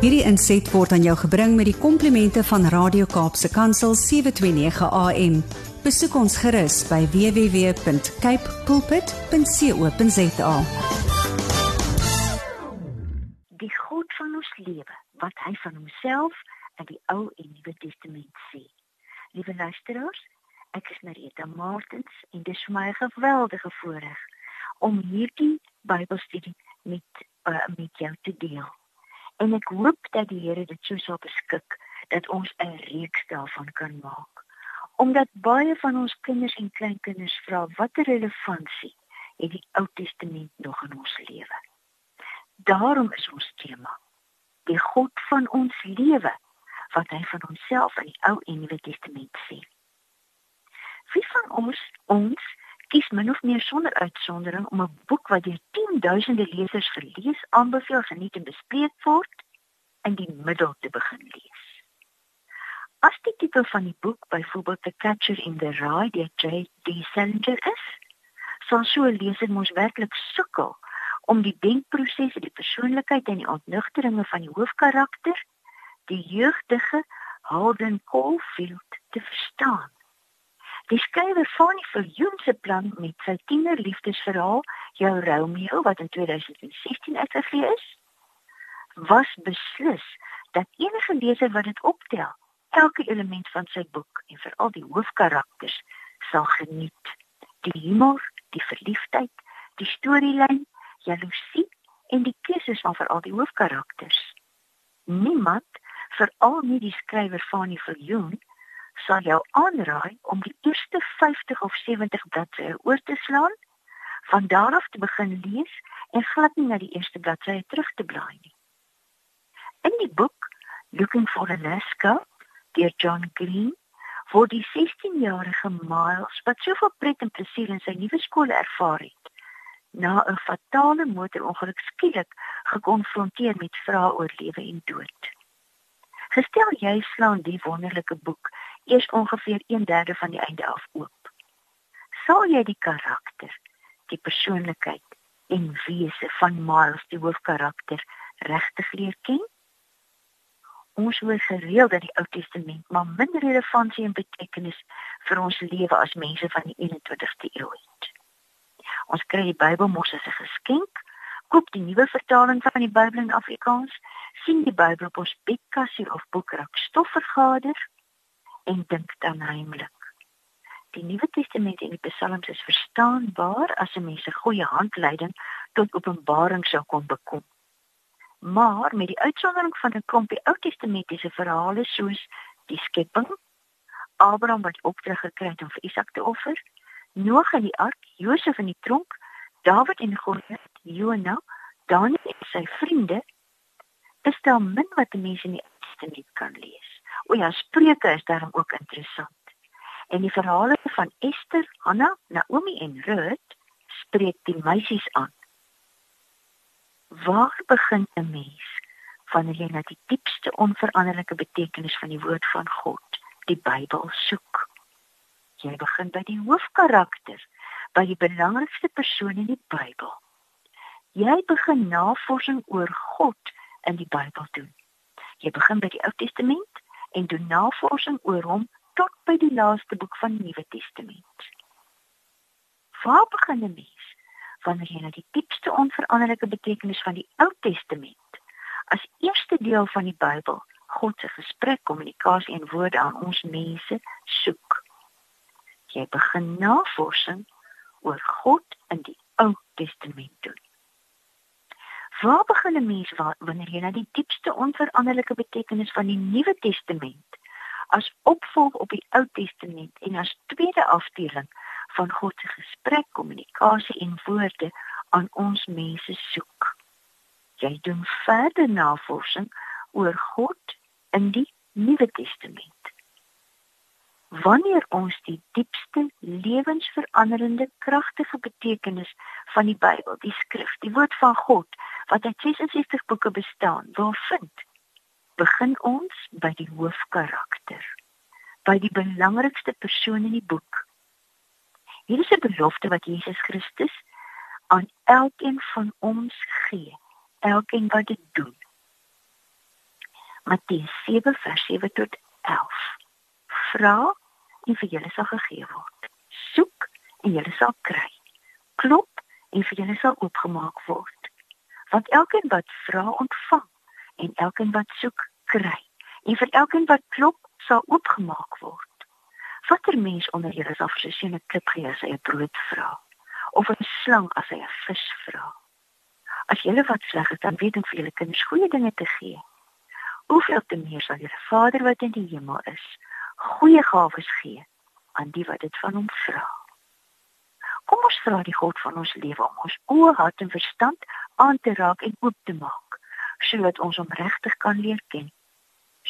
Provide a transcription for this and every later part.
Hierdie inset word aan jou gebring met die komplimente van Radio Kaapse Kansel 729 AM. Besoek ons gerus by www.cape pulpit.co.za. Die God van ons lewe, wat hy van homself in die Ou en Nuwe Testament sê. Liewe luisteraars, ek is Marita Martens en dit is vir my 'n geweldige voorreg om hierdie Bybelstudie met uh, met jou te deel. En ek hoop dat die Here dit so sal beskik dat ons 'n reeks daarvan kan maak. Omdat baie van ons kinders en kleinkinders vra watter relevantie het die Ou Testament nog in ons lewe. Daarom is ons tema die God van ons lewe wat hy van homself in die Ou en Nuwe Testament sê. Wie van ons ons kies min of meer sonder uitsondering om 'n boek wat deur tienduisende lesers gelees, aanbeveel, geniet en bespreek word in die middel te begin lees. As die titel van die boek byvoorbeeld The Catcher in the Rye deur J.D. Salinger is, sal so 'n leser mos werklik sukkel om die denkprosesse, die persoonlikheid en die ontnugteringe van die hoofkarakter, die jeugdige Holden Caulfield te verstaan. Die skrywer van die Viljoen se plan met sy tienerliefdesverhaal, Jou Romeo wat in 2016 uitgegee is, was beslis dat enige leser wat dit optel, elke element van sy boek en veral die hoofkarakters sal geniet. Die humor, die verliefdheid, die storielyn, jaloesie en die keuses van veral die hoofkarakters. Niemand, veral nie die skrywer van die Viljoen, sal jou aanraai om die eerste 50 of 70 bladsye oor te slaan, van daar af te begin lees en glad nie na die eerste bladsye terug te blaai nie. In die boek Looking for Alaska deur John Green word die 16-jarige Miles wat soveel pret en plesier in sy nuwe skool ervaar het, na 'n fatale motorongeluk skielik gekonfronteer met vrae oor lewe en dood. Gestel jy slaan die wonderlike boek eers ongeveer 1/3 van die einde af oop. Sal jy die karakter, die persoonlikheid en wese van Miles die hoofkarakter regtig leer ken? Ons hoor gereeld dat die Ou Testament maar minder relevantie en betekenis vir ons lewe as mense van die 21ste eeu het. Ons kry die Bybel mos as 'n geskenk, koop die nuwe vertaling van die Bybel in Afrikaans, sien die Bybel op ons bekkassie of boekrak stof vergader en dink dan heimlik. Die Nuwe Testament en die Psalms is verstaanbaar as 'n mens 'n goeie handleiding tot openbaring sou kon bekom. Maar met die uitsondering van 'n klompie Ou Testamentiese verhale soos die skepping, Abraham wat opdrag gekry het om vir Isak te offer, Noag in die ark, Josef in die tronk, Dawid en Goliat, Jona, Daniël en sy vriende, is daar min wat mense in die Testament kan lees. O ja, Spreuke is daarom ook interessant. En die verhale van Ester, Hanna, Naomi en Ruth spreek die meisies aan. Waar begin 'n mens wanneer jy na die diepste onveranderlike betekenis van die woord van God, die Bybel soek? Jy begin by die hoofkarakter, by die belangrikste persoon in die Bybel. Jy begin navorsing oor God in die Bybel doen. Jy begin by die Ou Testament en doen navorsing oor hom tot by die laaste boek van die Nuwe Testament. Waar begin 'n mens wanneer jy na die diepste onveranderlike betekenis van die Ou Testament as eerste deel van die Bybel, God se gesprek, kommunikasie en woorde aan ons mense soek? Jy begin navorsing oor God in die Ou Testament doen. Waar begin 'n mens wanneer jy na die diepste onveranderlike betekenis van die Nuwe Testament as opvolg op die Ou Testament en as tweede afdeling van God se gesprek, kommunikasie en woorde aan ons mense soek? Jy doen verder navorsing oor God in die Nuwe Testament. Wanneer ons die diepste lewensveranderende kragtige betekenis van die Bybel, die skrif, die woord van God wat uit 66 boeke bestaan, wil vind, begin ons by die hoofkarakter, by die belangrikste persoon in die boek. Hier is 'n belofte wat Jesus Christus aan elkeen van ons gee, elkeen wat dit doen. Matteus 7 vers 7 tot 11. Vra en vir julle sal gegee word. Soek en julle sal kry. Klop en vir julle sal oopgemaak word. Want elkeen wat vra, ontvang en elkeen wat soek, kry. En vir elkeen wat klop, sal oopgemaak word. Watter mens onder julle sal vir sy seun 'n klip gee as hy 'n brood vra? Of 'n slang as hy 'n vis vra? As julle wat sleg is, dan weet om vir julle kinders goeie dinge te gee. Hoeveel te meer sal julle Vader wat in die hemel is, goeie gawes gee aan die wat dit van hom vra. Kom ons vra die God van ons lewe om ons oë, hart en verstand aan te raak en oop te maak, sodat ons hom regtig kan leer ken,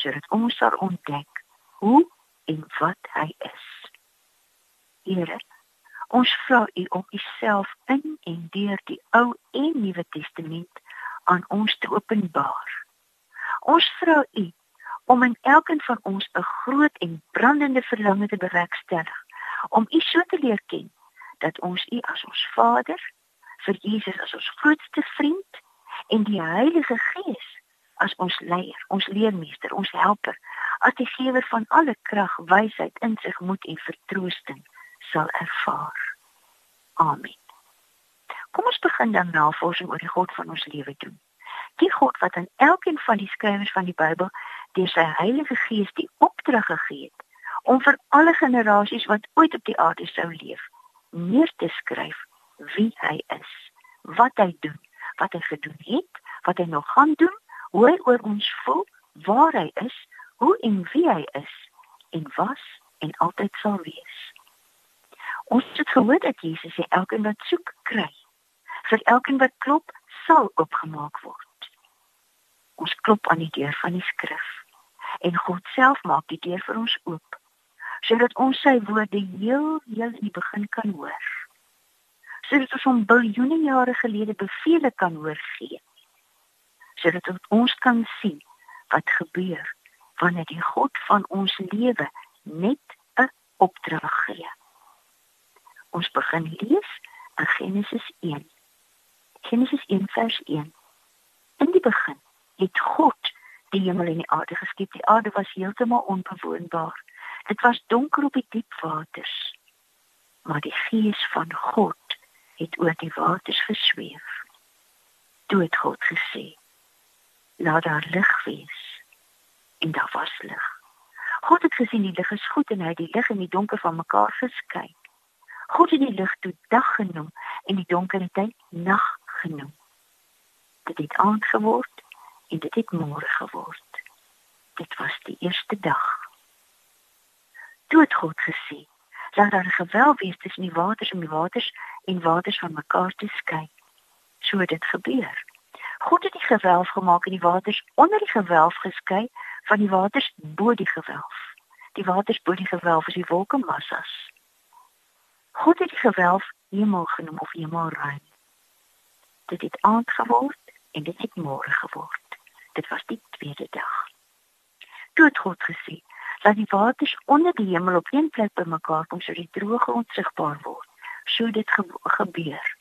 sodat ons sal ontdek hoe en wat hy is. Here, ons vra U om U self in en deur die Ou en Nuwe Testament aan ons te openbaar. Ons vra U om in elkeen van ons 'n groot en brandende verlange te bewerkstellig om U so te leer ken dat ons U as ons Vader, vir Jesus as ons grootste vriend en die Heilige Gees as ons leier, ons leermeester, ons helper, as die gewer van alle krag, wysheid, insig, moed en vertroosting sal ervaar. Amen. Kom ons begin dan navorsing oor die God van ons lewe doen. Die God wat aan elkeen van die skrywers van die Bybel deur sy Heilige Gees die opdrag gegee het om vir alle generasies wat ooit op die aarde sou leef, neer te skryf wie hy is, wat hy doen, wat hy gedoen het, wat hy nog gaan doen, hoe hy oor ons voel, waar hy is, hoe en wie hy is en was en altyd sal wees. Ons het gehoor dat Jesus sê elkeen wat soek, kry. Vir elkeen wat klop, sal oopgemaak word. Ons klop aan die deur van die skrif en God self maak die deur vir ons oop sodat ons sy woorde heel heel in die begin kan hoor. Sodat ons hom biljoene jare gelede beveel kan hoor gee. Sodat ons kan sien wat gebeur wanneer die God van ons lewe net 'n opdrag gee. Ons begin lees in Genesis 1. Genesis 1 vers 1. In die begin het God die hemel en die aarde geskep. Die aarde was heeltemal onbewoonbaar. Dit was donker op die diep waters. Maar die gees van God het oor die waters gesweef. Toe het God gesê: "Laat daar lig wees." En daar was lig. God het gesien die lig is goed en hy het die lig en die donker van mekaar geskei. God het die lig toe dag genoem en die donkerheid nag genoem. Dit het aand geword en dit het môre geword. Dit was die eerste dag. Toe het God gesê: "Laat daar 'n gewelf wees tussen die waters en die waters en waters van mekaar te skei." So het dit gebeur. God het die gewelf gemaak en die waters onder die gewelf geskei van die waters bo die gewelf. Die waters bo die gewelf is die wolkemassas. God het die gewelf hemel genoem of hemelruim. Dit het aand geword en dit het môre geword. Dit was die tweede dag. Toe het God gesê: "Laat die waters onder die hemel op een plek bymekaar kom sodat die droë grond sigbaar word." So dit ge gebeur.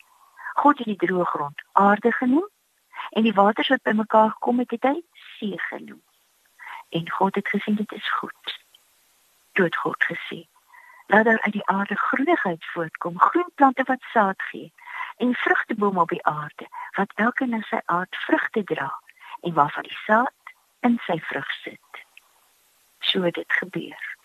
God het die droë grond aarde genoem en die waters wat bymekaar gekom het, het hy see genoem. En God het gesien dit is goed. Toe het God gesê: "Laat daar uit die aarde groenigheid voortkom, groen plante wat saad gee." en vrugtebome op die aarde wat elkeen in sy aard vrugte dra en waarvan die saad in sy vrug sit. So het dit gebeur.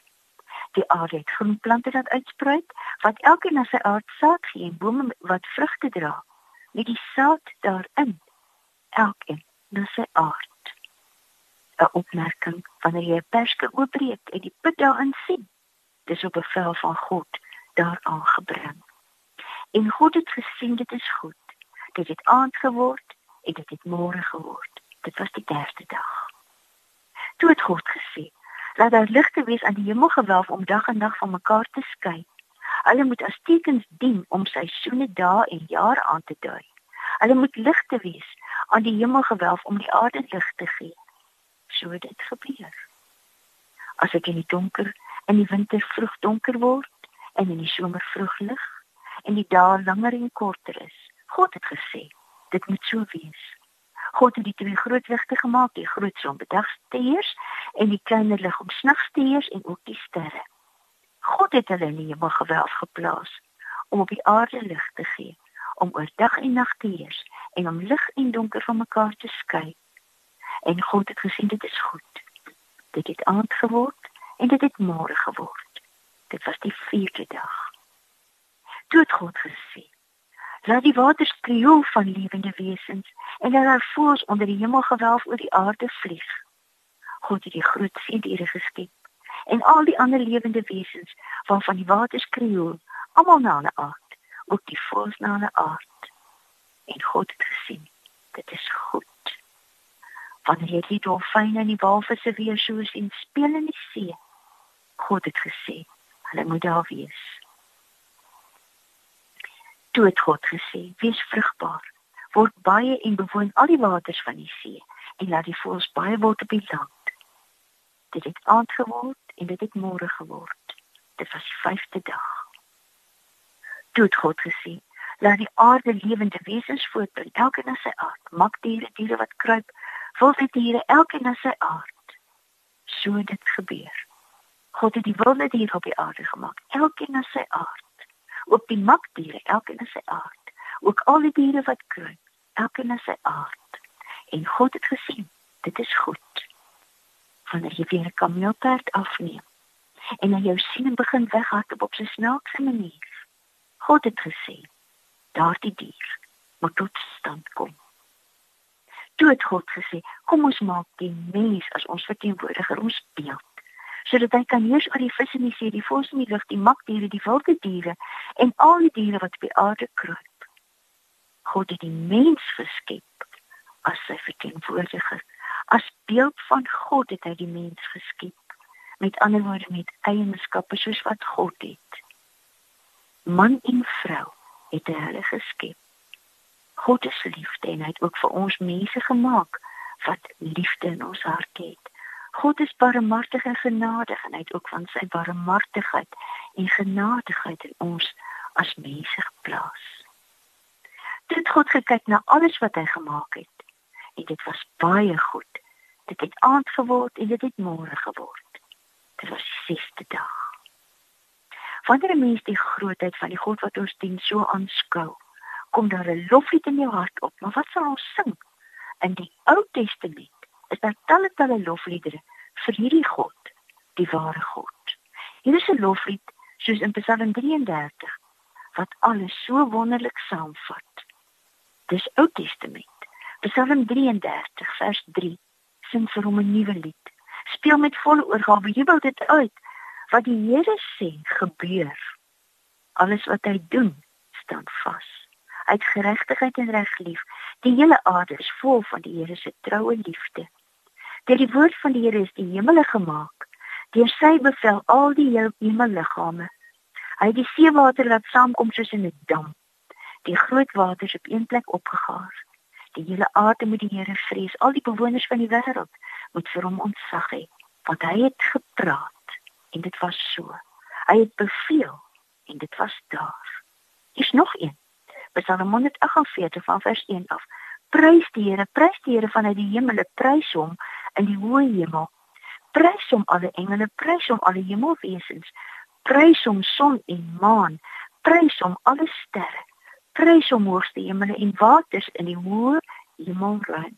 Die aarde het groen plante wat uitspruit, wat elkeen na sy aard saad gee en bome wat vrugte dra, met die saad daarin. Elkeen na sy aard. 'n Opmerking wanneer jy 'n perske oopbreek en die pit daarin sien, dis op bevel van God daar aangebring. En God het gesien dit is goed. Dit het aand geword en dit het môre geword. Dit was die derde dag. Toe het God gesê: "Laat daar ligte wees aan die hemelgewelf om dag en nag van mekaar te skei. Hulle moet as tekens dien om seisoene, dae en jare aan te dui. Hulle moet ligte wees aan die hemelgewelf om die aarde lig te gee." So dit gebeur. As ek in die donker en die winter vroeg donker word en in die somer vroeg lig en die dae langer en korter is, God het gesê, dit moet so wees. God het die twee groot ligte gemaak, die groot son bedagsteers en die kleiner lig om snagsteers en ook die sterre. God het hulle in die hemel gewelf geplaas om op die aarde lig te gee, om oor dag en nag te heers en om lig en donker van mekaar te skei. En God het gesien dit is goed. Dit het aand geword en dit het môre geword. Dit was die vierde dag. Toe het God gesê: Laat die waters krioel van lewende wesens en laat daar voëls onder die hemelgewelf oor die aarde vlieg. God het die groot seediere geskep en al die ander lewende wesens waarvan die waters krioel, almal na 'n aard, ook die voëls na 'n aard. En God het gesien, dit is goed. Wanneer jy die dolfyne en die walvisse weer so sien speel in die see, God het gesê, hulle moet daar wees toe het God gesê: "Wees vrugbaar, word baie en bewoon al die waters van die see en laat die voëls baie word op die land." Dit het aand geword en dit het môre geword. Dit was die vyfde dag. Toe het God gesê: "Laat die aarde lewende wesens voortbring, elkeen na sy aard, makdiere, diere wat kruip, wilde diere, elkeen na sy aard." So het dit gebeur. God het die wilde diere op die aarde gemaak, elkeen na sy aard ook die makdiere, elkeen in sy aard, ook al die diere wat kruip, elkeen in sy aard. En God het gesien, dit is goed. Wanneer jy weer 'n kameelperd afneem en dan jou sien en begin weghardop op sy snaakse manier. God het gesê, daardie dier moet tot stand kom. Toe het God gesê, kom ons maak die mens as ons verteenwoordiger, ons beeld sodat hy kan heers oor die visse in die see, die voëls in die lug, die makdiere, die wilde diere en al die diere wat op die aarde kruip. God het die mens geskep as sy verteenwoordiger. As beeld van God het hy die mens geskep. Met ander woorde met eienskappe soos wat God het. Man en vrou het hy hulle geskep. God is liefde en hy het ook vir ons mense gemaak wat liefde in ons hart het. God is barmhartig en genadig en hy het ook van sy barmhartigheid en genadigheid in ons as mense geplaas. Dit God gekyk na alles wat hy gemaak het. En dit was baie goed. Dit het aand geword en dit het môre geword. Dit was die sesde dag. Wanneer 'n mens die grootheid van die God wat ons dien so aanskou, kom daar 'n loflied in jou hart op. Maar wat sal ons sing? In die Ou Testament is daar talle talle lofliedere vir hierdie God, die ware God. Hier is 'n loflied soos in Psalm 33 wat alles so wonderlik saamvat. Dis Ou Testament. Psalm 33 vers 3 sing vir hom 'n nuwe lied. Speel met volle oorgawe, jubel dit uit wat die Here sê gebeur. Alles wat hy doen, staan vas. Uit geregtigheid en reg lief, die hele aarde is vol van die Here se troue liefde. Deur die woord van die Here is die hemele gemaak. Deur sy bevel al die hemelliggame. Hy het die seewater laat saamkom soos in 'n dam. Die groot waters op een plek opgegaar. Die hele aarde moet die Here vrees. Al die bewoners van die wêreld moet vir hom ontzag hê, want hy het gepraat en dit was so. Hy het beveel en dit was daar. Is nog een. Psalm 148 van vers 1 af. Prys die Here, prys die Here vanuit die hemele, prys hom in die hoë hemel. Prys hom alle engele, prys hom alle hemelwesens. Prys hom son en maan, prys hom alle sterre. Prys hom hoogste hemele en waters in die hoë hemelruim.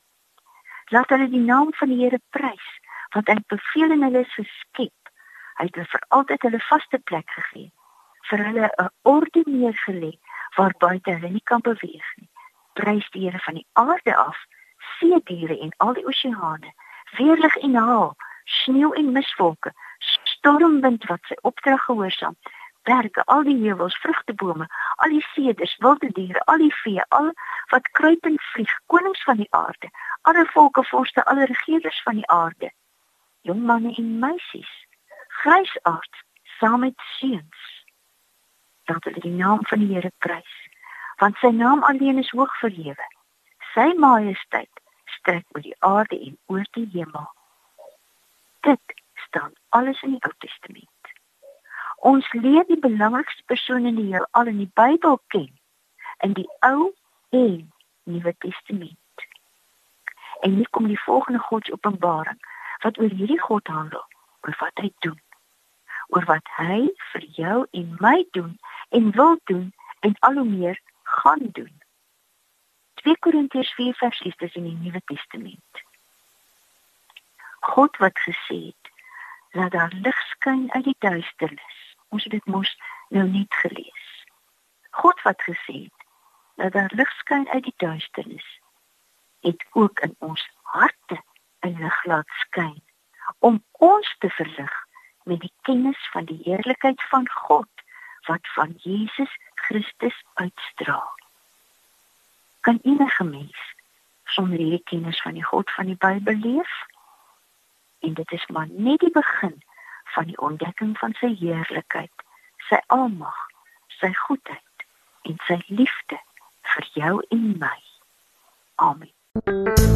Laat hulle die naam van die Here prys, want hy beveel en hulle is geskep. Hy het vir altyd hulle vaste plek gegee. Vir hulle 'n orde neergelê waar buite hulle nie kan beweeg nie. Prys die Here van die aarde af, see diere en al die oseane weerlig en haal, sneeu en miswolke, stormwind wat sy opdrag gehoorsaam, berge, al die heuwels, vrugtebome, al die seders, wilde diere, al die vee, al wat kruip en vlieg, konings van die aarde, alle volke, vorste, alle regerders van die aarde, jong manne en meisies, grysaards saam met seuns. Dat hulle die naam van die Here prys, want sy naam alleen is hoog verhewe. Sy majesteit strek oor die aarde en oor die hemel. Dit staan alles in die Ou Testament. Ons leer die belangrikste persone in die heelal in die Bybel ken in die Ou en Nuwe Testament. En hier kom die volgende Godsopenbaring wat oor hierdie God handel, oor wat hy doen. Oor wat hy vir jou en my doen en wil doen en al hoe meer gaan doen. 2 Korintiërs 4 vers 6 is in die Nuwe Testament. God wat gesê het laat daar lig skyn uit die duisternis. Ons het dit mos nou net gelees. God wat gesê het dat daar lig skyn uit die duisternis, het ook in ons harte 'n lig laat skyn om ons te verlig met die kennis van die heerlikheid van God wat van Jesus Christus uitstraal. Kan enige mens sonder hierdie kennis van die God van die Bybel leef? En dit is maar net die begin van die ontdekking van sy heerlikheid, sy almag, sy goedheid en sy liefde vir jou en my. Amen.